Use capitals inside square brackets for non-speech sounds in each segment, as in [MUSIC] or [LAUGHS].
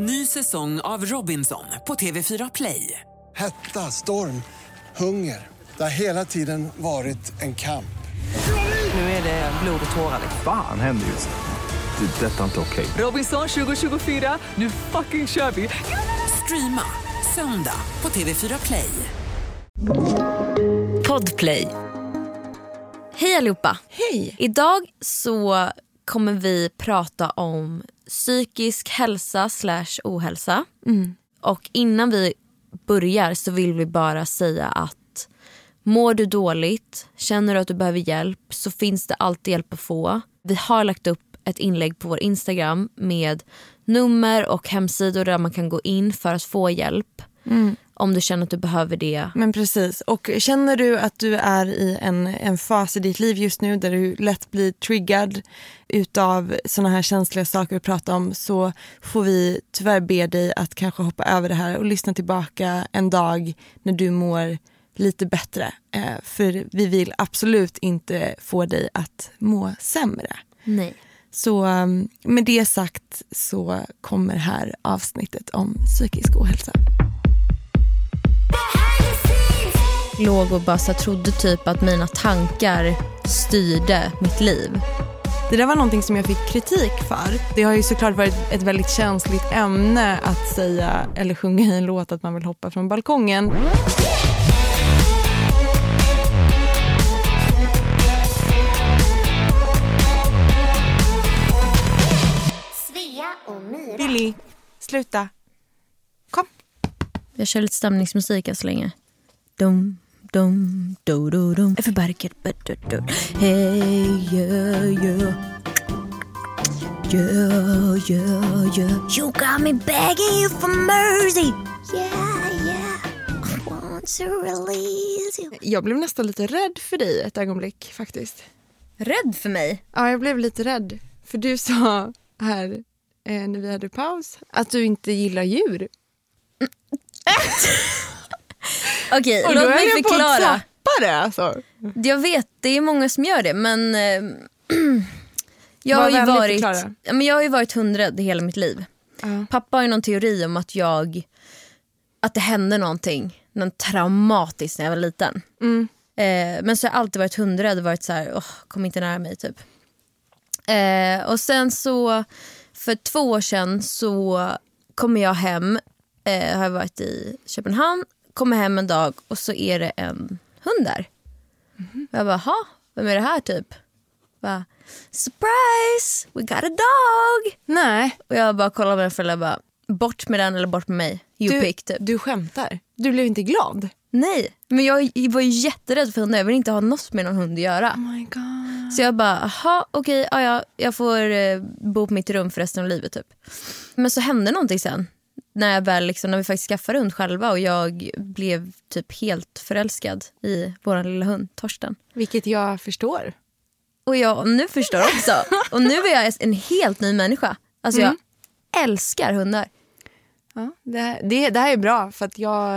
Ny säsong av Robinson på TV4 Play. Hetta, storm, hunger. Det har hela tiden varit en kamp. Nu är det blod och tårar. Fan händer just nu. Det. är Detta är inte okej. Robinson 2024, nu fucking kör vi! Streama söndag på TV4 Play. Podplay. Hej allihopa! Hej! Idag så kommer vi prata om psykisk hälsa slash ohälsa. Och innan vi börjar så vill vi bara säga att mår du dåligt, känner du att du behöver hjälp så finns det alltid hjälp att få. Vi har lagt upp ett inlägg på vår Instagram med nummer och hemsidor där man kan gå in för att få hjälp. Om du känner att du behöver det. Men precis. Och känner du att du är i en, en fas i ditt liv just nu där du lätt blir triggad utav såna här känsliga saker att prata om så får vi tyvärr be dig att kanske hoppa över det här och lyssna tillbaka en dag när du mår lite bättre. Eh, för vi vill absolut inte få dig att må sämre. Nej. Så um, med det sagt så kommer här avsnittet om psykisk ohälsa. Låg och bara trodde typ att mina tankar styrde mitt liv. Det där var någonting som jag fick kritik för. Det har ju såklart varit ett väldigt känsligt ämne att säga eller sjunga i en låt att man vill hoppa från balkongen. Svea och Myra. Billy, sluta. Jag kör lite stämningsmusik än så länge. Dum, dum, do, do, dum. Everybody get better. Do. Hey, yeah, yeah. Yeah, yeah, yeah. You got me begging you for mercy. Yeah, yeah. I want to release you. Jag blev nästan lite rädd för dig ett ögonblick faktiskt. Rädd för mig? Ja, jag blev lite rädd. För du sa här eh, när vi hade paus att du inte gillar djur. [LAUGHS] Okej, då låt mig jag på att förklara. det alltså. Jag vet, det är många som gör det men [CLEARS THROAT] jag, har ju varit, förklara. men jag har ju varit hundrädd hela mitt liv. Ja. Pappa har ju någon teori om att jag att det hände någonting något traumatiskt när jag var liten. Mm. Eh, men så har jag alltid varit hundrädd och varit så här, åh, kom inte nära mig typ. Eh, och sen så för två år sedan så kommer jag hem, eh, har jag varit i Köpenhamn, kommer hem en dag och så är det en hund där. Och jag bara, ha, vem är det här typ? Bara, Surprise, we got a dog! Nej, Och jag bara kollar på den föräldrar bara, bort med den eller bort med mig. You du, pick typ. du skämtar. Du blev inte glad? Nej, men jag var ju jätterädd för hundar. Jag vill inte ha något med någon hund att göra. Oh my god. Så jag bara, aha, okej, ja, jag får eh, bo på mitt rum för resten av livet typ. Men så hände någonting sen. När, jag väl, liksom, när vi faktiskt skaffade hund själva och jag blev typ helt förälskad i vår lilla hund, Torsten. Vilket jag förstår. Och jag nu förstår också. Och nu är jag en helt ny människa. Alltså jag älskar hundar. Ja, det, här, det, det här är bra för att jag...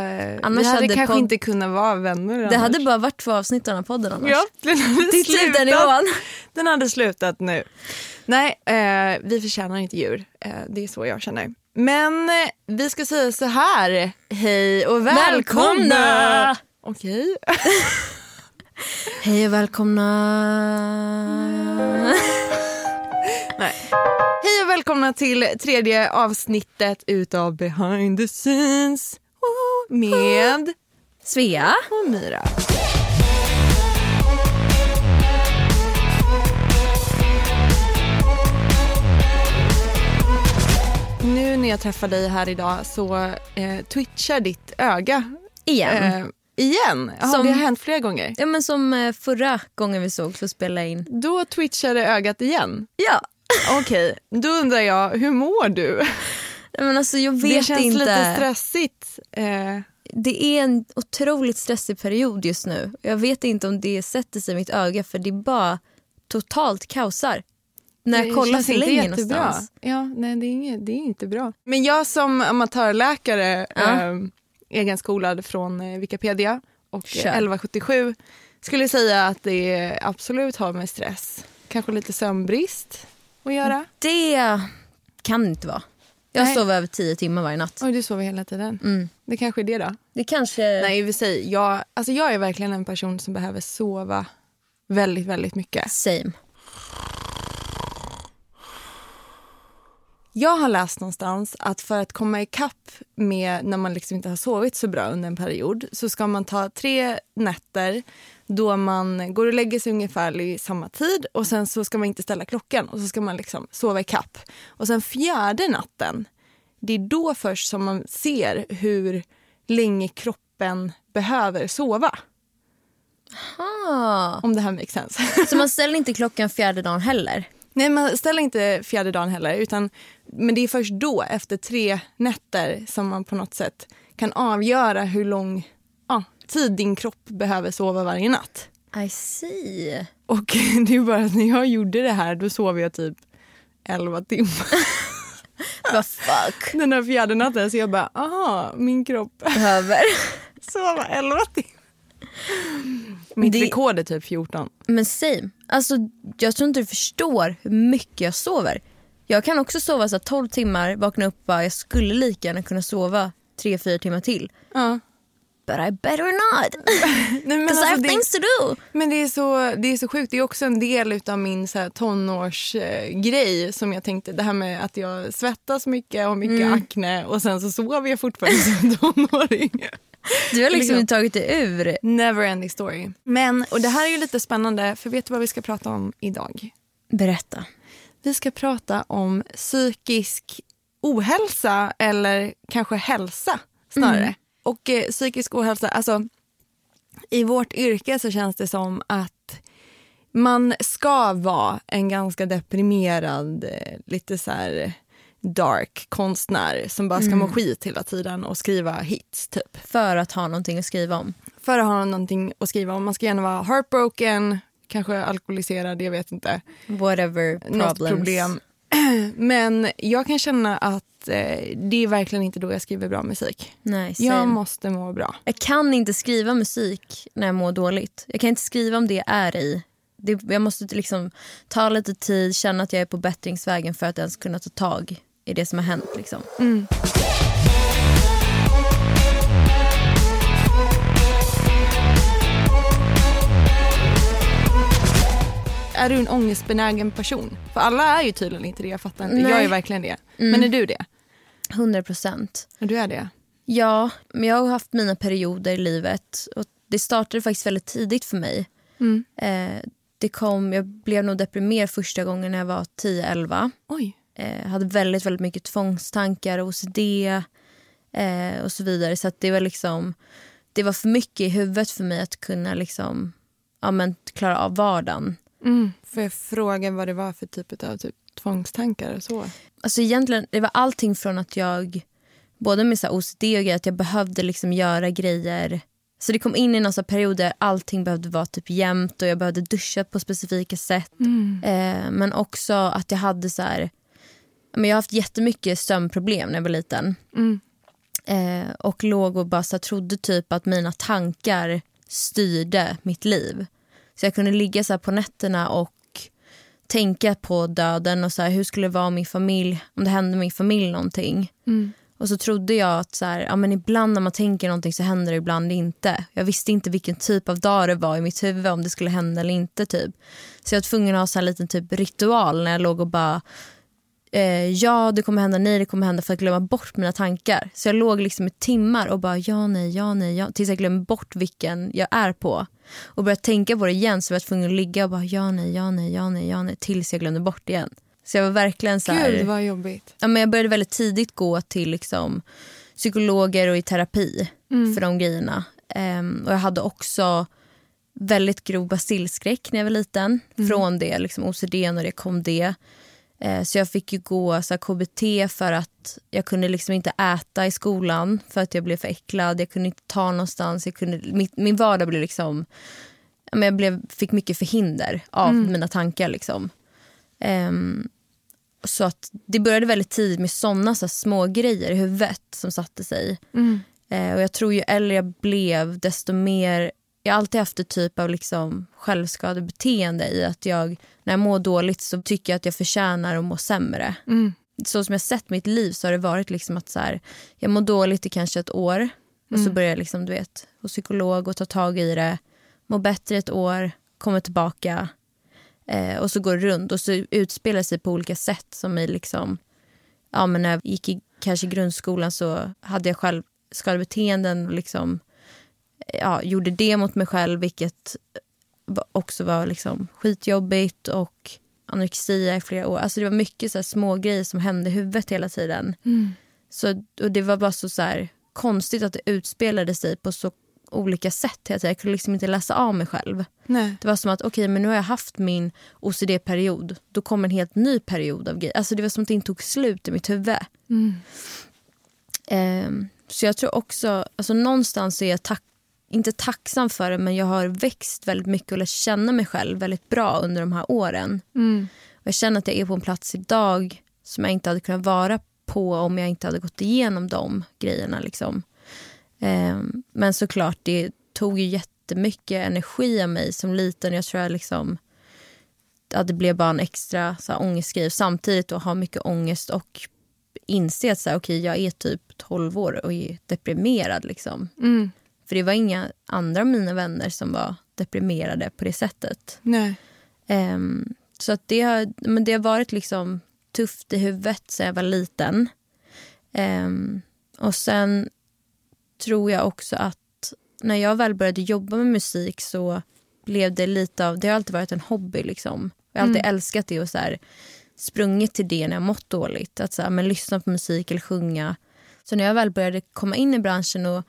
Annars vi hade, hade kanske inte kunnat vara vänner Det annars. hade bara varit två avsnitt av den här podden annars. Ja, den hade, Till slut den slutat, nivån. den hade slutat nu. Nej, eh, vi förtjänar inte djur. Eh, det är så jag känner. Men eh, vi ska säga så här. Hej och välkomna! Välkomna! Okej. [LAUGHS] Hej och välkomna. [LAUGHS] Nej. Hej och välkomna till tredje avsnittet utav Behind the scenes med Svea. och Myra. Nu när jag träffar dig här idag så eh, twitchar ditt öga Igen. eh, igen. Ja, Som- Det har hänt flera gånger. Ja men som eh, förra gången vi såg för att spela in. Då twitchade ögat igen. Ja. [LAUGHS] Okej, då undrar jag, hur mår du? Men alltså jag Det vet känns inte. lite stressigt. Eh, det är en otroligt stressig period just nu. Jag vet inte om det sätter sig i mitt öga för det är bara totalt kaosar. När jag kollar inte länge jättebra. någonstans. Ja, nej, det, är inget, det är inte bra. Men jag som amatörläkare Ja. eh, egenskolad från eh, Wikipedia och Kör. eh, 1177 skulle säga att det absolut har med stress, kanske lite sömnbrist att göra. Det kan det inte vara. Jag Nej. sover över tio timmar varje natt. Oj, du sover hela tiden. Mm. Det kanske är det då. Det kanske... Nej, i och för sig. Jag, alltså jag är verkligen en person som behöver sova väldigt, väldigt mycket. Same. Jag har läst någonstans att för att komma ikapp med när man liksom inte har sovit så bra under en period så ska man ta tre nätter då man går och lägger sig ungefär i samma tid och sen så ska man inte ställa klockan och så ska man liksom sova ikapp. Och sen fjärde natten, det är då först som man ser hur länge kroppen behöver sova. Ah. Om det här makes sense. Så man [LAUGHS] ställer inte klockan fjärde dagen heller? Nej, man ställer inte fjärde dagen heller. Utan, men det är först då, efter tre nätter, som man på något sätt kan avgöra hur lång ja, tid din kropp behöver sova varje natt. I see. Och [LAUGHS] det är bara att när jag gjorde det här, då sov jag typ 11 timmar [LAUGHS] Vad fuck. den här fjärde natten. Så jag bara, aha, min kropp Behöver. [LAUGHS] sova 11 timmar. Mitt Det- rekord är typ 14. Men same. Alltså, jag tror inte du förstår hur mycket jag sover. Jag kan också sova så här 12 timmar, vakna upp och bara, jag skulle lika gärna kunna sova 3-4 timmar till. Ja. But I better not. [LAUGHS] Nej, men, Because I alltså, have det, things to do. men det, är så, det är så sjukt. Det är också en del av min så här, tonårsgrej eh, som jag tänkte. Det här med att jag svettas mycket och mycket Mm. akne och sen så sover jag fortfarande som [LAUGHS] tonåring. Du har liksom Liksom. inte tagit dig ur. Never ending story. Men, och det här är ju lite spännande för vet du vad vi ska prata om idag? Berätta. Vi ska prata om psykisk ohälsa eller kanske hälsa snarare. Och eh, psykisk ohälsa, alltså i vårt yrke så känns det som att man ska vara en ganska deprimerad, eh, lite så här dark konstnär som bara ska må skit hela tiden och skriva hits typ. För att ha någonting att skriva om. För att ha någonting att skriva om. Man ska gärna vara heartbroken, kanske alkoholiserad, jag vet inte. Whatever något problems. problem. [CLEARS THROAT] Men jag kan känna att eh, det är verkligen inte då jag skriver bra musik. Nej. Jag måste må bra. Jag kan inte skriva musik när jag mår dåligt. Jag kan inte skriva om det är i. Det, jag måste liksom ta lite tid, känna att jag är på bättringsvägen för att ens kunna ta tag i det som har hänt. Liksom. Är du en ångestbenägen person? För alla är ju tydligen inte det, jag fattar inte. Nej. Jag är verkligen det. Men är du det? 100 procent. Du är det? Ja, men jag har haft mina perioder i livet. Och det startade faktiskt väldigt tidigt för mig. Mm. Eh, det kom, jag blev nog deprimerad första gången när jag var 10-11. Oj. Eh, hade väldigt, väldigt mycket tvångstankar, OCD eh, och så vidare. Så det var liksom det var för mycket i huvudet för mig att kunna liksom, ja, men, klara av vardagen. Mm. Får jag fråga vad det var för typ av typ, tvångstankar och så? Alltså egentligen, det var allting från att jag, både med så OCD och grejer, att jag behövde liksom göra grejer. Så det kom in i en sån period där allting behövde vara typ jämnt och jag behövde duscha på specifika sätt. Eh, men också att jag hade så här, men jag har haft jättemycket sömnproblem när jag var liten. Mm. Eh, och låg och bara så trodde typ att mina tankar styrde mitt liv. Så jag kunde ligga så på nätterna och tänka på döden och så här, hur skulle det vara om min familj, om det hände min familj någonting. Och så trodde jag att så här, ja, men ibland när man tänker någonting så händer det, ibland inte. Jag visste inte vilken typ av dag det var i mitt huvud, om det skulle hända eller inte. typ. Så jag var tvungen att ha så här en liten typ ritual när jag låg och bara eh, ja det kommer hända, nej det kommer hända för att glömma bort mina tankar. Så jag låg liksom i timmar och bara ja nej, ja nej, ja, tills jag glömde bort vilken jag är på. Och började tänka på det igen så var jag tvungen att ligga och bara ja nej, ja nej, ja nej, ja nej tills jag glömde bort igen. Så jag var verkligen så här, Gud vad jobbigt. ja, men jag började väldigt tidigt gå till liksom, psykologer och i terapi för de grejerna. Ehm, och jag hade också väldigt grov basilskräck när jag var liten. Från det, liksom OCD och det kom det. Eh, så jag fick ju gå så KBT för att jag kunde liksom inte äta i skolan för att jag blev för äcklad. Jag kunde inte ta någonstans. Jag kunde, min, min vardag blev liksom... Jag blev, fick mycket förhinder av mina tankar. Liksom. Ehm, så att det började väldigt tidigt med såna så små grejer i huvudet som satte sig. Eh, och jag tror ju äldre jag blev desto mer... Jag har alltid haft ett typ av liksom självskadebeteende i att jag när jag mår dåligt så tycker jag att jag förtjänar att må sämre. så som jag sett mitt liv så har det varit liksom att så här, jag mår dåligt i kanske ett år och så börjar jag liksom, du vet, hos psykolog och ta tag i det. Mår bättre ett år, kommer tillbaka eh, och så går det runt och så utspelar sig på olika sätt som i liksom, ja men när jag gick i kanske grundskolan så hade jag själv skadebeteenden och liksom, ja, gjorde det mot mig själv vilket också var liksom skitjobbigt och anorexia i flera år. Alltså det var mycket så små grejer som hände i huvudet hela tiden. Så, och det var bara så, så här, konstigt att det utspelade sig på så olika sätt. tiden. Jag kunde liksom inte läsa av mig själv. Nej. Det var som att okej, men nu har jag haft min OCD-period. Då kommer en helt ny period av grejer. Alltså det var som att det inte tog slut i mitt huvud. Ehm, så jag tror också, alltså någonstans är jag tack, inte tacksam för det men jag har växt väldigt mycket och lärt känna mig själv väldigt bra under de här åren. Och jag känner att jag är på en plats idag som jag inte hade kunnat vara på om jag inte hade gått igenom de grejerna. Liksom. Ehm, men såklart, det tog ju jättemycket energi av mig som liten. Jag tror jag liksom, att det blev bara en extra så här, ångestgrej. Samtidigt att ha mycket ångest och inse att så här, okay, jag är typ 12 år och är deprimerad. Liksom. För det var inga andra av mina vänner som var deprimerade på det sättet. Nej. Ehm, så att det, har, men det har varit liksom tufft i huvudet sedan jag var liten. Ehm, och sen tror jag också att när jag väl började jobba med musik så blev det lite av, det har alltid varit en hobby liksom. Jag har alltid älskat det och så här, sprungit till det när jag mått dåligt. Att så här, men lyssna på musik eller sjunga. Så när jag väl började komma in i branschen och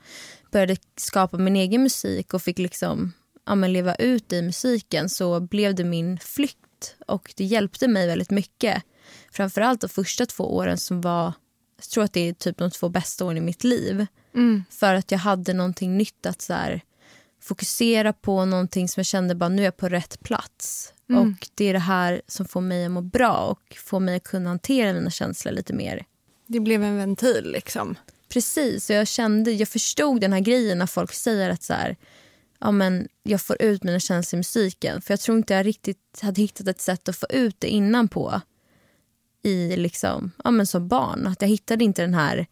började skapa min egen musik och fick liksom ja, leva ut i musiken så blev det min flykt och det hjälpte mig väldigt mycket. Framförallt de första två åren som var, jag tror att det är typ de två bästa åren i mitt liv. För att jag hade någonting nytt att så här, fokusera på, någonting som jag kände bara nu är jag på rätt plats. Och det är det här som får mig att må bra och får mig att kunna hantera mina känslor lite mer. Det blev en ventil liksom. Precis, och jag kände, jag förstod den här grejen när folk säger att så här, ja, men jag får ut mina känslor i musiken. För jag tror inte jag riktigt hade hittat ett sätt att få ut det innan på i liksom, ja, men som barn. Att jag hittade inte den här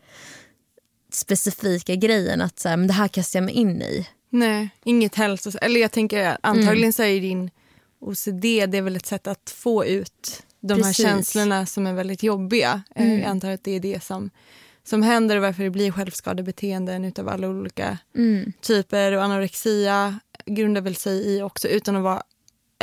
specifika grejen att så här, men det här kastar jag mig in i. Nej, inget hälsos... Eller jag tänker antagligen så är din OCD det är väl ett sätt att få ut de här Precis. känslorna som är väldigt jobbiga. Eh, Jag antar att det är det som, som händer och varför det blir självskadebeteenden utav alla olika typer. Och anorexia grundar väl sig i också, utan att vara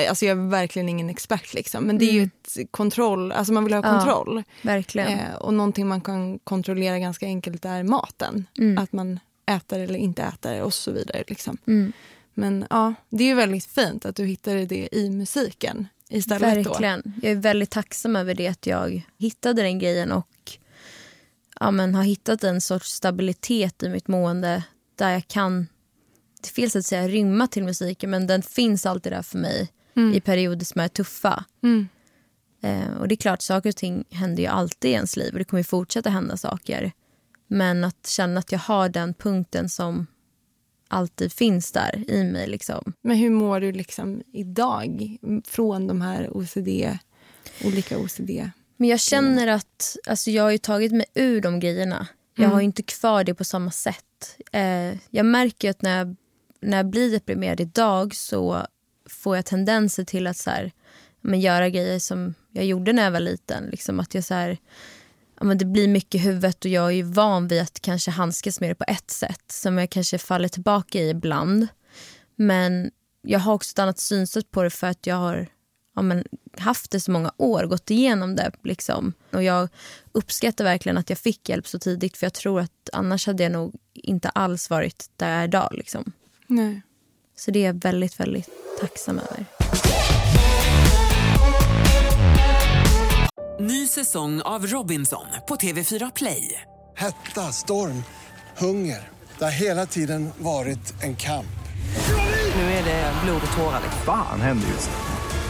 Alltså jag är verkligen ingen expert, liksom. men det är ju ett kontroll, alltså man vill ha Ja. kontroll. Verkligen. Eh, och någonting man kan kontrollera ganska enkelt är maten. Att man äter eller inte äter och så vidare. Liksom. Mm. Men ja, det är ju väldigt fint att du hittade det i musiken istället. Då. Verkligen. Jag är väldigt tacksam över det att jag hittade den grejen och ja, men, har hittat en sorts stabilitet i mitt mående där jag kan, det är fel sätt att säga rymma till musiken men den finns alltid där för mig i perioder som är tuffa. Eh, och det är klart, saker och ting händer ju alltid i ens liv och det kommer ju fortsätta hända saker. Men att känna att jag har den punkten som alltid finns där i mig. Liksom. Men hur mår du liksom idag från de här OCD, olika OCD? Men jag känner att alltså, jag har tagit mig ur de grejerna. Jag har ju inte kvar det på samma sätt. Eh, jag märker att när jag, när jag blir deprimerad idag så får jag tendenser till att så här, men, göra grejer som jag gjorde när jag var liten. Liksom att jag så här, ja, men det blir mycket i huvudet och jag är van vid att kanske handskas med det på ett sätt som jag kanske faller tillbaka i ibland. Men jag har också ett annat synsätt på det för att jag har ja, men, haft det så många år, gått igenom det. Liksom. Och jag uppskattar verkligen att jag fick hjälp så tidigt för jag tror att annars hade jag nog inte alls varit där jag är idag. Liksom. Nej. Så det är jag väldigt, väldigt tacksam över. Ny säsong av Robinson på TV4 Play. Hetta, storm, hunger. Det har hela tiden varit en kamp. Nu är det blod och tårar. Fan händer just nu.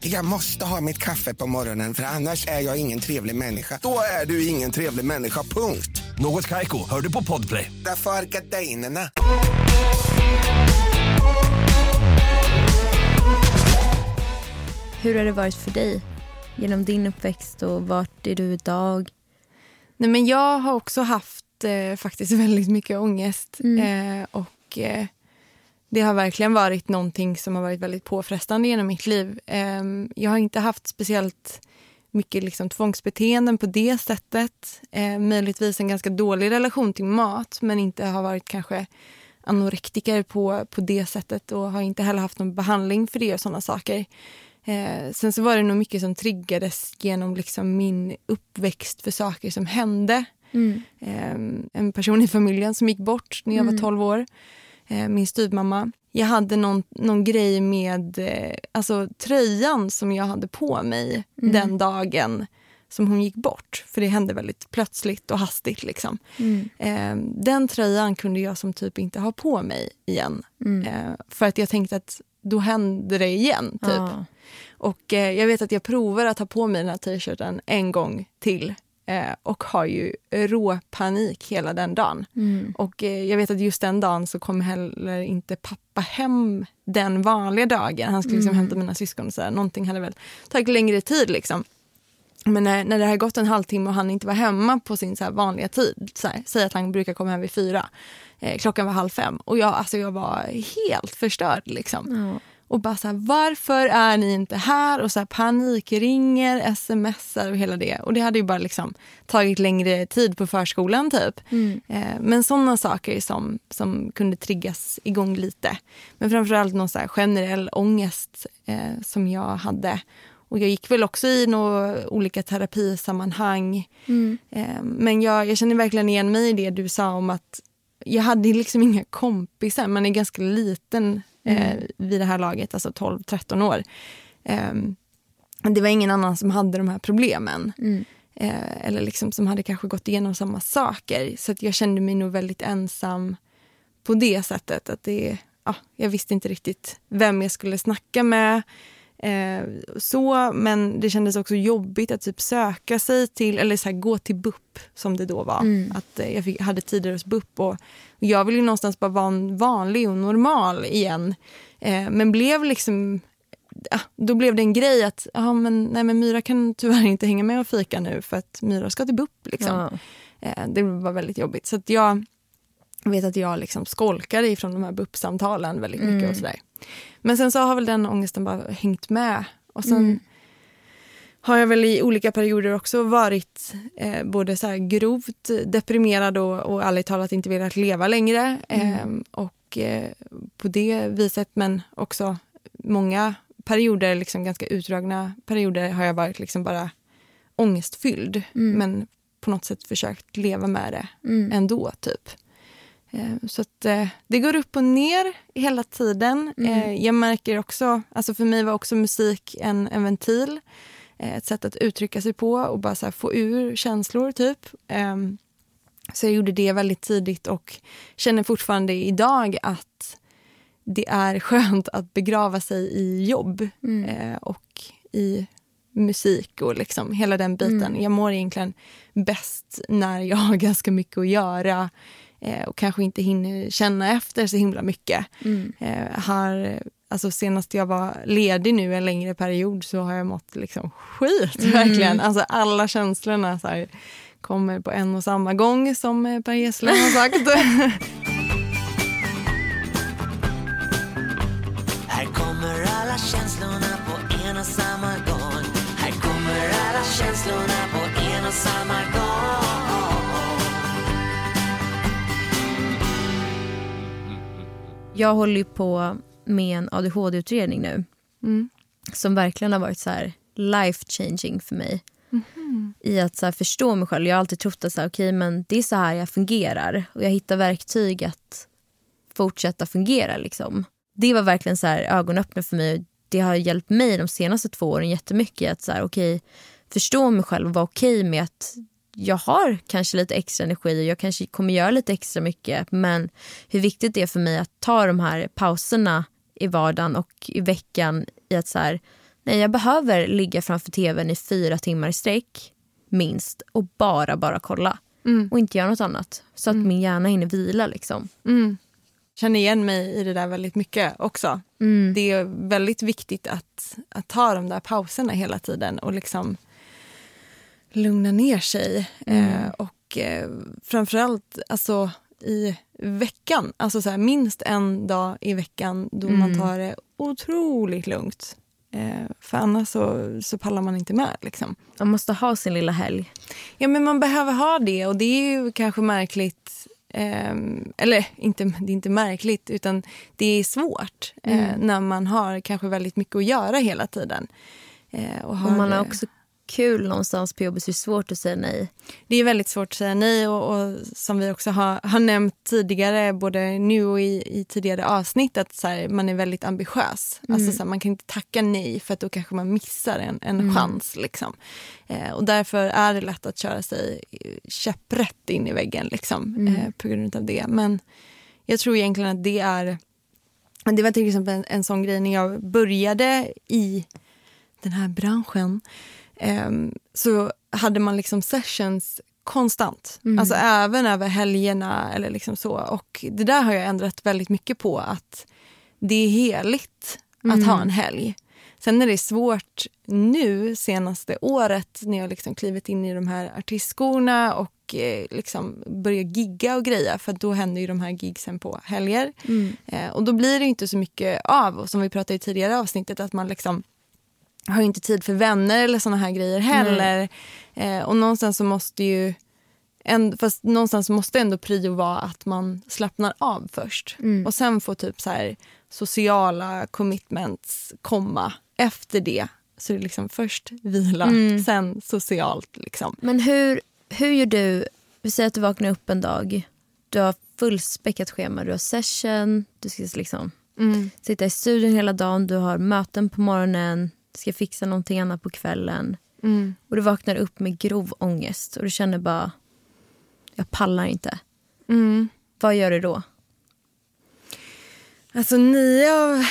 Jag måste ha mitt kaffe på morgonen för annars är jag ingen trevlig människa. Då är du ingen trevlig människa, punkt. Något Kaiko, hör du på Podplay. Därför är gardinerna. Hur har det varit för dig genom din uppväxt och vart är du idag? Nej, men jag har också haft eh, faktiskt väldigt mycket ångest. Eh, och eh, Det har verkligen varit någonting som har varit väldigt påfrestande genom mitt liv. Eh, jag har inte haft speciellt mycket liksom, tvångsbeteenden på det sättet. Eh, möjligtvis en ganska dålig relation till mat men inte har varit kanske anorektiker på, på det sättet och har inte heller haft någon behandling för det och sådana saker. Eh, sen så var det nog mycket som triggades genom liksom min uppväxt för saker som hände. Eh, en person i familjen som gick bort när jag var 12 år. Eh, min styvmamma. Jag hade någon, någon grej med eh, alltså, tröjan som jag hade på mig den dagen som hon gick bort. För det hände väldigt plötsligt och hastigt. Liksom. Eh, den tröjan kunde jag som typ inte ha på mig igen. Eh, för att jag tänkte att då händer det igen. Typ. Ja. Och eh, jag vet att jag provar att ha på mig den här t-shirten en gång till. Eh, och har ju råpanik hela den dagen. Och eh, jag vet att just den dagen så kom heller inte pappa hem den vanliga dagen. Han skulle liksom hämta mina syskon och så här. Någonting hade väl tagit längre tid liksom. Men när, när det hade gått en halvtimme och han inte var hemma på sin så vanliga tid, så här, säg att han brukar komma hem vid fyra, eh, klockan var halv fem och jag, alltså jag var helt förstörd. Liksom. Och bara så här, varför är ni inte här? Och så här panikringer, smsar och hela det. Och det hade ju bara liksom tagit längre tid på förskolan typ. Eh, men sådana saker som, som kunde triggas igång lite. Men framförallt någon så generell ångest eh, som jag hade. Och jag gick väl också i några olika terapisammanhang. Eh, men jag, jag känner verkligen igen mig i det du sa om att jag hade liksom inga kompisar. Man är ganska liten eh, vid det här laget, alltså 12-13 år. Eh, det var ingen annan som hade de här problemen. Eh, eller liksom som hade kanske gått igenom samma saker. Så att jag kände mig nog väldigt ensam på det sättet. Att det, ja, jag visste inte riktigt vem jag skulle snacka med. Eh, så, men det kändes också jobbigt att typ söka sig till, eller så här, gå till BUP som det då var. Att eh, Jag fick, hade tider hos BUP och, och jag ville ju någonstans bara vara vanlig och normal igen. Eh, men blev liksom, ja, då blev det en grej att ja, men, nej, men Myra kan tyvärr inte hänga med och fika nu för att Myra ska till BUP. Liksom. Ja. Eh, det var väldigt jobbigt. Så jag vet att jag liksom skolkade ifrån de här BUP-samtalen väldigt mycket. och sådär. Men sen så har väl den ångesten bara hängt med. Och sen har jag väl i olika perioder också varit eh, både så grovt deprimerad och, och ärligt talat inte velat leva längre. Ehm, och eh, på det viset, men också många perioder, liksom ganska utdragna perioder har jag varit liksom bara ångestfylld. Men på något sätt försökt leva med det ändå, typ. Eh, Så att, eh, det går upp och ner hela tiden. Eh, jag märker också, alltså för mig var också musik en, en ventil. Ett sätt att uttrycka sig på och bara här få ur känslor typ. Ehm, så jag gjorde det väldigt tidigt och känner fortfarande idag att det är skönt att begrava sig i jobb eh, och i musik och liksom hela den biten. Jag mår egentligen bäst när jag har [LAUGHS] ganska mycket att göra eh, och kanske inte hinner känna efter så himla mycket. Eh, har, alltså senast jag var ledig nu en längre period så har jag mått liksom skit verkligen. Alltså alla känslorna så här, kommer på en och samma gång som eh, Per Gessle har sagt. [LAUGHS] Jag håller ju på med en ADHD-utredning nu. Som verkligen har varit så här life changing för mig. I att så förstå mig själv. Jag har alltid trott att så här, okay, men det är så här jag fungerar. Och jag hittar verktyg att fortsätta fungera. Liksom. Det var verkligen så här ögonöppnare för mig. Det har hjälpt mig de senaste två åren jättemycket. Att så här, okay, förstå mig själv och vara okej med att jag har kanske lite extra energi och jag kanske kommer göra lite extra mycket men hur viktigt det är för mig att ta de här pauserna i vardagen och i veckan i att så här, nej jag behöver ligga framför tvn i fyra timmar i sträck minst och bara bara kolla. Och inte göra något annat. Så att min hjärna hinner vila liksom. känner igen mig i det där väldigt mycket också. Det är väldigt viktigt att, att ta de där pauserna hela tiden och liksom lugna ner sig. Eh, och eh, framförallt alltså, i veckan, alltså så här, minst en dag i veckan då man tar det otroligt lugnt. Eh, för annars så, så pallar man inte med. Liksom. Man måste ha sin lilla helg. Ja, men man behöver ha det och det är ju kanske märkligt. ehm, eller inte, det är inte märkligt, utan det är svårt eh, när man har kanske väldigt mycket att göra hela tiden. Eh, och har, Och man har eh, också kul någonstans på jobbet så det är svårt att säga nej. Det är väldigt svårt att säga nej och, och som vi också har, har nämnt tidigare, både nu och i, i tidigare avsnitt, att så här, man är väldigt ambitiös. Alltså, så här, man kan inte tacka nej för att då kanske man missar en, en chans. Liksom. Eh, och därför är det lätt att köra sig eh, käpprätt in i väggen liksom, eh, på grund av det. Men jag tror egentligen att det är det var till exempel en, en sån grej när jag började i den här branschen så hade man liksom sessions konstant. Alltså även över helgerna eller liksom så. Och det där har jag ändrat väldigt mycket på. Att det är heligt att ha en helg. Sen är det svårt nu senaste året när jag liksom klivit in i de här artistskorna och eh, liksom börjar gigga och greja för då händer ju de här gigsen på helger. Eh, och då blir det inte så mycket av, och som vi pratade i tidigare avsnittet, att man liksom har ju inte tid för vänner eller såna här grejer heller. Eh, och någonstans så måste ju en, fast någonstans måste ändå prio vara att man slappnar av först. Och sen får typ så här sociala commitments komma efter det. Så det är liksom först vila, sen socialt. Liksom. Men hur, hur gör du? Vi säger att du vaknar upp en dag. Du har fullspäckat schema. Du har session, du ska liksom sitta i studion hela dagen. Du har möten på morgonen, ska fixa någonting annat på kvällen. Och du vaknar upp med grov ångest och du känner bara, jag pallar inte. Vad gör du då? Alltså nio av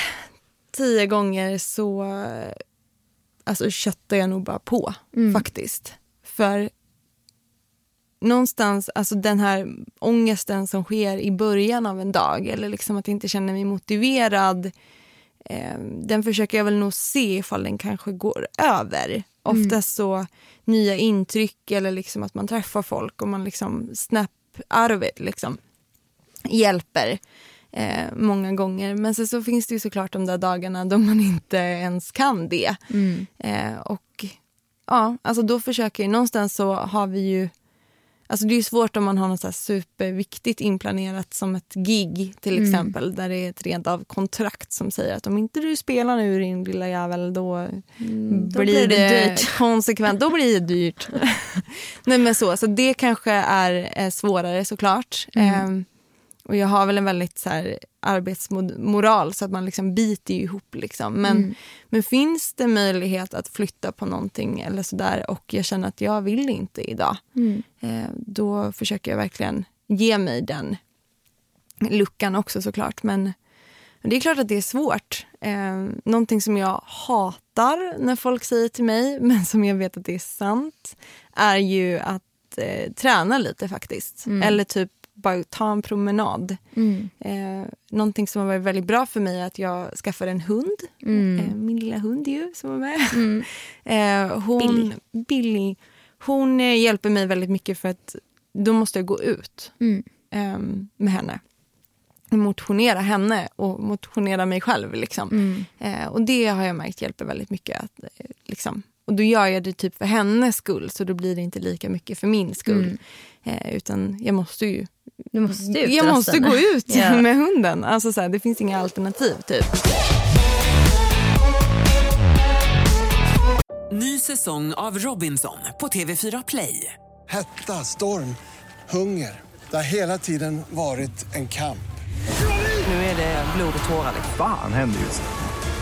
tio gånger så alltså, köttar jag nog bara på faktiskt. För någonstans, alltså den här ångesten som sker i början av en dag eller liksom att jag inte känner mig motiverad eh, den försöker jag väl nog se ifall den kanske går över. Oftast så nya intryck eller liksom att man träffar folk och man liksom snap out of it liksom hjälper eh, många gånger. Men sen så finns det ju såklart de där dagarna då man inte ens kan det. Eh, och ja, alltså då försöker jag, någonstans så har vi ju Alltså det är svårt om man har något så superviktigt inplanerat som ett gig till exempel där det är ett rent av kontrakt som säger att om inte du spelar nu din lilla jävel då, blir, blir det det, dyrt. [LAUGHS] konsekvent. Då blir det dyrt. [LAUGHS] Nej men så, så det kanske är eh, svårare såklart. Ehm, och jag har väl en väldigt så här, arbetsmoral så att man liksom biter ihop. Liksom. Men, men finns det möjlighet att flytta på någonting eller sådär och jag känner att jag vill inte idag. Eh, då försöker jag verkligen ge mig den luckan också såklart. Men, men det är klart att det är svårt. Eh, någonting som jag hatar när folk säger till mig, [LAUGHS] men som jag vet att det är sant, är ju att eh, träna lite faktiskt. Eller typ bara ta en promenad. Eh, någonting som har varit väldigt bra för mig är att jag skaffade en hund. Eh, min lilla hund ju, som var med. [LAUGHS] eh, hon, Billy. Hon eh, hjälper mig väldigt mycket för att då måste jag gå ut eh, med henne. Motionera henne och motionera mig själv. Liksom. Eh, och det har jag märkt hjälper väldigt mycket. Att, eh, liksom, och då gör jag det typ för hennes skull så då blir det inte lika mycket för min skull. Eh, utan jag måste ju Du måste ut jag måste resten. gå ut Ja. med hunden. Alltså så här, det finns inga alternativ. typ. Ny säsong av Robinson på TV4 Play. Hetta, storm, hunger. Det har hela tiden varit en kamp. Nu är det blod och tårar. Fan händer just nu.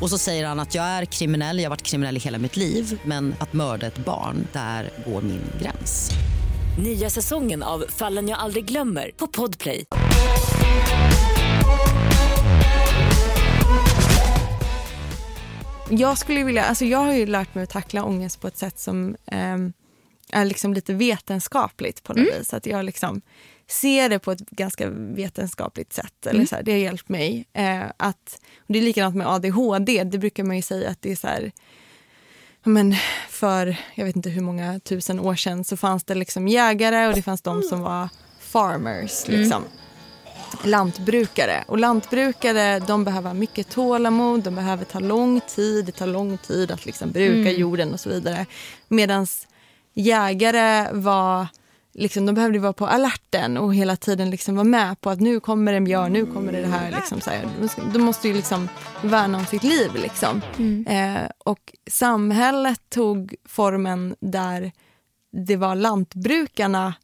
Och så säger han att jag är kriminell, jag har varit kriminell i hela mitt liv men att mörda ett barn, där går min gräns. Nya säsongen av Fallen jag aldrig glömmer på Podplay. Jag skulle vilja, alltså jag har ju lärt mig att tackla ångest på ett sätt som ehm, är liksom lite vetenskapligt på något Mm. vis. Att jag liksom ser det på ett ganska vetenskapligt sätt. Eller Mm. så här, det har hjälpt mig. Eh, att, och det är likadant med ADHD. Det brukar man ju säga att det är så här, men för jag vet inte hur många tusen år sedan så fanns det liksom jägare och det fanns de som var farmers. Mm. Liksom. Lantbrukare. Och lantbrukare de behöver mycket tålamod, de behöver ta lång tid, det tar lång tid att liksom bruka Mm. jorden och så vidare. Medan jägare var Liksom, de behövde vara på alerten och hela tiden liksom vara med på att nu kommer en björn, nu kommer det här. Liksom, så här. De, måste ju liksom värna om sitt liv. Liksom. Eh, och samhället tog formen där det var lantbrukarna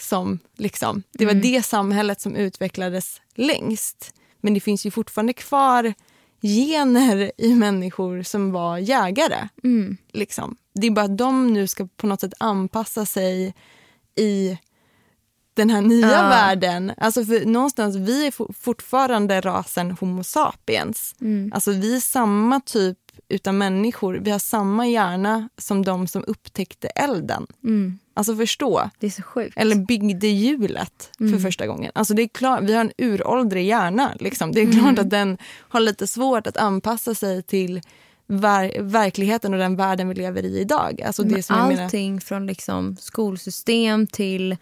som liksom, det var Mm. det samhället som utvecklades längst. Men det finns ju fortfarande kvar gener i människor som var jägare. Mm. Liksom. Det är bara att de nu ska på något sätt anpassa sig i den här nya Ja. världen. Alltså för någonstans, vi är for- fortfarande rasen Homo sapiens. Mm. Alltså vi är samma typ utav människor. Vi har samma hjärna som de som upptäckte elden. Mm. Alltså förstå. Det är så sjukt. Eller byggde hjulet för Mm. första gången. Alltså det är klart, vi har en uråldrig hjärna. Liksom. Det är klart Mm. att den har lite svårt att anpassa sig till ver- verkligheten och den världen vi lever i idag. Alltså det Men som jag menar, allting från liksom skolsystem till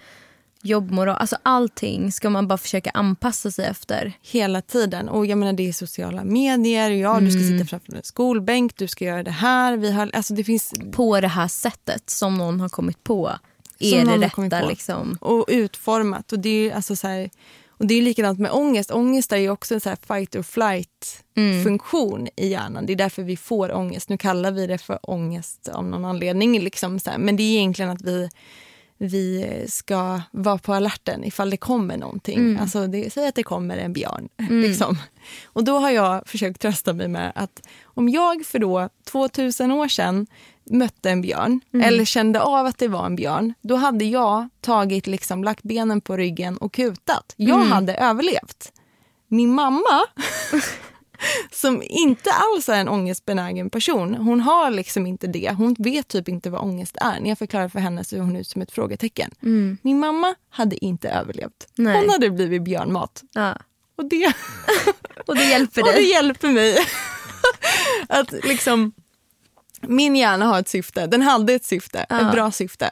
jobbmoral, alltså allting ska man bara försöka anpassa sig efter. hela tiden. Och jag menar det är sociala medier, ja du ska Mm. sitta framför en skolbänk, du ska göra det här. Vi har, alltså det finns På det här sättet som någon har kommit på Som är någon det rätta. Liksom. och utformat. Och det är alltså så här, och det är likadant med ångest. Ångest är ju också en så fight or flight Mm. funktion i hjärnan. Det är därför vi får ångest. Nu kallar vi det för ångest av någon anledning. Liksom så här. Men det är egentligen att vi, vi ska vara på alerten ifall det kommer någonting. Mm. Alltså det, säg att det kommer en björn. [LAUGHS] Mm. Liksom. Och då har jag försökt trösta mig med att om jag för då 2000 år sedan mötte en björn Mm. eller kände av att det var en björn, då hade jag tagit liksom, lagt benen på ryggen och kutat. Jag Mm. hade överlevt. Min mamma, som inte alls är en ångestbenägen person, hon har liksom inte det. Hon vet typ inte vad ångest är. När jag förklarar för henne så är hon ut som ett frågetecken. Mm. Min mamma hade inte överlevt. Nej. Hon hade blivit björnmat. Ja. Och det, [LAUGHS] Och det hjälper [LAUGHS] och det dig. hjälper mig. [LAUGHS] att liksom, min hjärna har ett syfte. Den hade ett syfte, Ja. ett bra syfte.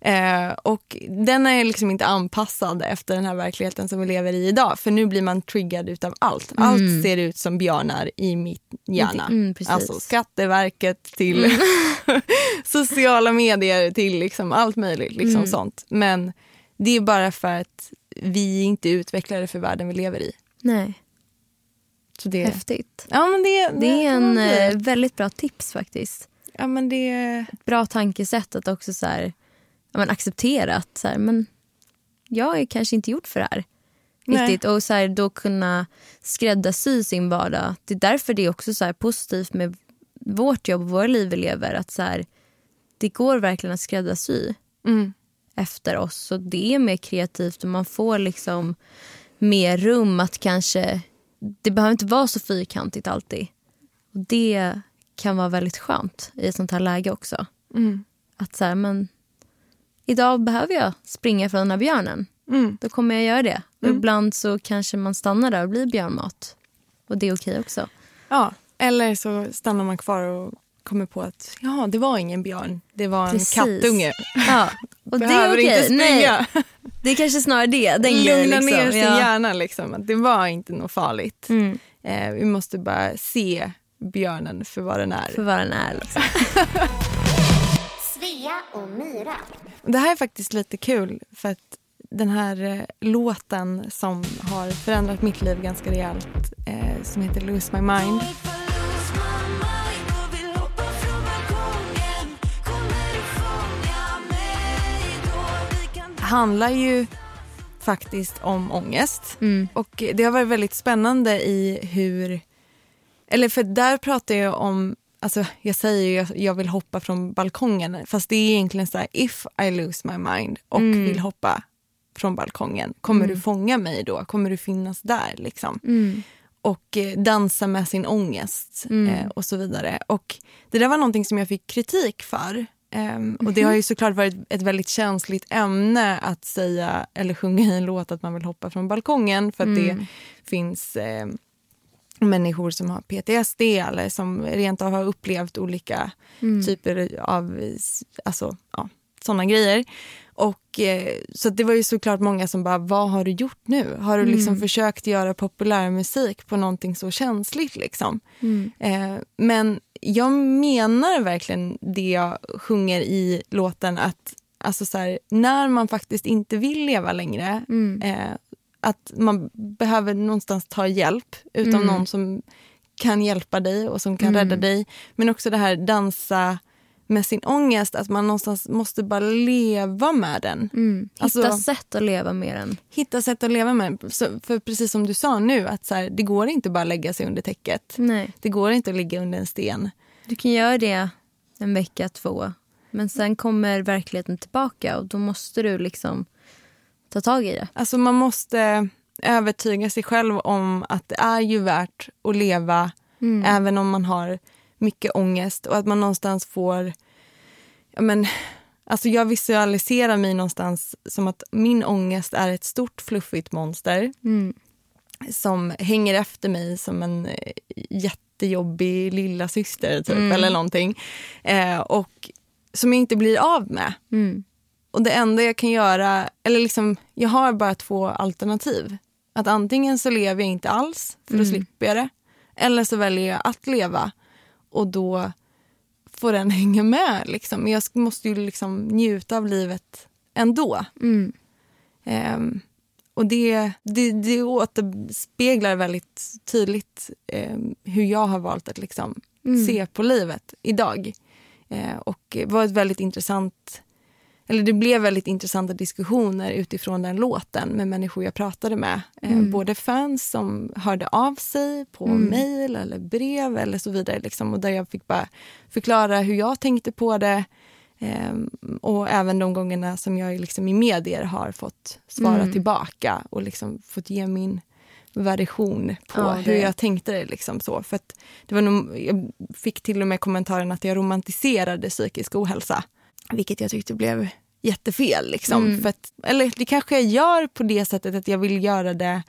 Eh, och den är liksom inte anpassad efter den här verkligheten som vi lever i idag. För nu blir man triggad utav allt. Mm. Allt ser ut som björnar i mitt hjärna. Mm, alltså Skatteverket till [LAUGHS] sociala medier till liksom allt möjligt. Liksom Mm. sånt. Men det är bara för att vi inte är utvecklade för världen vi lever i. Nej, Så det, häftigt. ja, men det, Det är kan en eh, väldigt bra tips faktiskt. Ja, men det... Bra tankesätt att också så här, men acceptera att så här, men jag är kanske inte gjort för det här. Riktigt. Och så här, då kunna skräddarsy sin vardag. Det är därför det är också så här positivt med vårt jobb och våra liv vi lever. Att så här, det går verkligen att skräddarsy Mm. efter oss. Så det är mer kreativt och man får liksom mer rum att kanske... Det behöver inte vara så fyrkantigt alltid. Och Det kan vara väldigt skönt i ett sånt här läge också. Mm. Att så här, men idag behöver jag springa från den här björnen. Mm. Då kommer jag göra det. Mm. ibland så kanske man stannar där och blir björnmat. Och det är okej också. Ja, eller så stannar man kvar och kommer på att ja, det var ingen björn, det var en Precis. kattunge. [LAUGHS] Ja, och [LAUGHS] det är okej. springa. Nej, [LAUGHS] det är kanske snarare det. Den grejen, Lugna liksom. ner sin Ja. hjärna. Liksom, att det var inte något farligt. Mm. Eh, vi måste bara se björnen för vad den är. För vad den är. Liksom. Svea och Myra. Det här är faktiskt lite kul för att den här eh, låten som har förändrat mitt liv ganska rejält eh, som heter Lose My Mind. handlar ju faktiskt om ångest. Och det har varit väldigt spännande i hur... Eller för där pratar jag om... Alltså jag säger ju att jag vill hoppa från balkongen fast det är egentligen så här if I lose my mind och Mm. vill hoppa från balkongen, kommer Mm. du fånga mig då? Kommer du finnas där? liksom? Mm. och eh, dansa med sin ångest Mm. eh, och så vidare. Och det där var någonting som jag fick kritik för. Ehm, och det Mhm. har ju såklart varit ett väldigt känsligt ämne att säga eller sjunga i en låt att man vill hoppa från balkongen för att Mm. det finns eh, människor som har PTSD eller som rent av har upplevt olika Mm. typer av alltså, ja, såna grejer. Och, eh, så det var ju såklart många som bara, vad har du gjort nu? Har du liksom Mm. försökt göra populärmusik på någonting så känsligt? Liksom? Mm. Eh, men jag menar verkligen det jag sjunger i låten att alltså så här, när man faktiskt inte vill leva längre Mm. eh, att man behöver någonstans ta hjälp utav Mm. någon som kan hjälpa dig och som kan Mm. rädda dig. Men också det här dansa med sin ångest, att man någonstans måste bara leva med den. Mm. Hitta Alltså- sätt att leva med den. Hitta sätt att leva med den. Så, för precis som du sa nu, att så här, det går inte bara att lägga sig under täcket. Nej. Det går inte att ligga under en sten. Du kan göra det en vecka, två. Men sen kommer verkligheten tillbaka och då måste du liksom ta tag i det. Alltså man måste övertyga sig själv om att det är ju värt att leva Mm. även om man har mycket ångest och att man någonstans får... Ja men, alltså jag visualiserar mig någonstans som att min ångest är ett stort fluffigt monster Mm. som hänger efter mig som en eh, jättejobbig lilla syster typ, Mm. eller någonting. Eh, och som jag inte blir av med. Mm. Och det enda jag kan göra, eller liksom, jag har bara två alternativ. Att antingen så lever jag inte alls, för då Mm. slipper jag det. Eller så väljer jag att leva och då får den [LAUGHS] hänga med. Liksom. Men jag måste ju liksom njuta av livet ändå. Mm. Ehm, och det, det, det återspeglar väldigt tydligt ehm, hur jag har valt att liksom Mm. se på livet idag. Eh, och det var ett väldigt intressant eller det blev väldigt intressanta diskussioner utifrån den låten med människor jag pratade med. Eh, Mm. Både fans som hörde av sig på Mm. mejl eller brev eller så vidare. Liksom, och där jag fick bara förklara hur jag tänkte på det. Eh, och även de gångerna som jag liksom i medier har fått svara Mm. tillbaka och liksom fått ge min version på Ja, hur jag tänkte det. Liksom så. För att det var nog, jag fick till och med kommentaren att jag romantiserade psykisk ohälsa. Vilket jag tyckte blev jättefel. Liksom. Mm. För att, eller det kanske jag gör på det sättet att jag vill göra det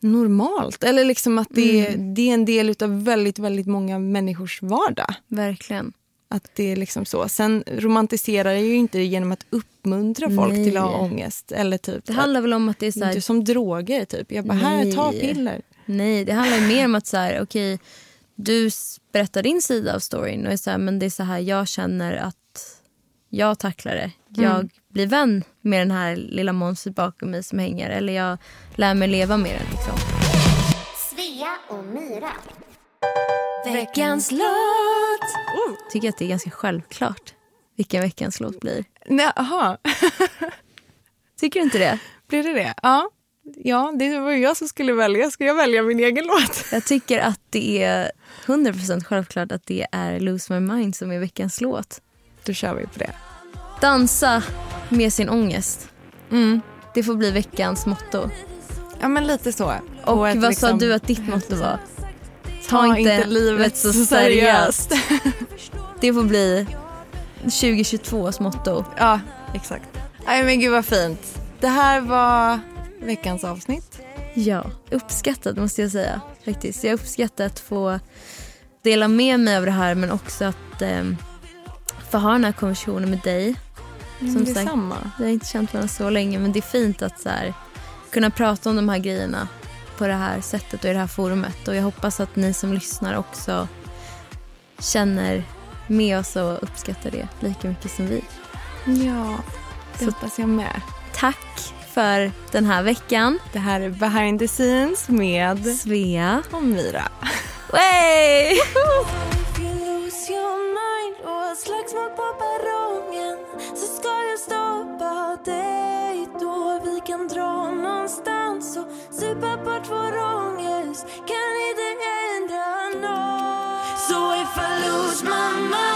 normalt. Eller liksom att det, Mm. det är en del av väldigt, väldigt många människors vardag. Verkligen. Att det är liksom så. Sen romantiserar jag ju inte genom att uppmuntra folk Nej. till att ha ångest. Eller typ, Det handlar väl om att det är så här... Inte som droger typ. Jag bara, här, ta Nej. piller. Nej, det handlar mer om att så här, okej, du berättar din sida av storyn och är så här, men det är så här jag känner att jag tacklar det. Jag Mm. blir vän med den här lilla monstret bakom mig som hänger eller jag lär mig leva med den. Liksom. Svea och Myra. Veckans låt! Tycker att det är ganska självklart vilken veckans låt blir. Nej, aha. [LAUGHS] Tycker du inte det? Blir det det? Ja. Ja, det var ju jag som skulle välja. Ska jag välja min egen låt? Jag tycker att det är 100% självklart att det är Lose My Mind som är veckans låt. Då kör vi på det. Dansa med sin ångest. Mm. Det får bli veckans motto. Ja, men lite så. Och Och ett vad sa liksom- du att ditt motto var? Ta inte livet så seriöst. [LAUGHS] Det får bli 2022s motto. Ja, exakt. Nej, men gud vad fint. Det här var veckans avsnitt. Ja, uppskattat måste jag säga. faktiskt. Jag uppskattar att få dela med mig av det här men också att eh, få ha den här konversationen med dig. Mm, detsamma. vi har inte känt varandra så länge men det är fint att så här, kunna prata om de här grejerna på det här sättet och i det här forumet. Och jag hoppas att ni som lyssnar också känner med oss och uppskattar det lika mycket som vi. Ja, det Så- hoppas jag med. Tack för den här veckan. Det här är behind the scenes med Svea. och Mira. Way! Slagsmål på perrongen så ska jag stoppa dig då vi kan dra någonstans och supa bort vår ångest kan inte ändra nåt Så if I lose my mind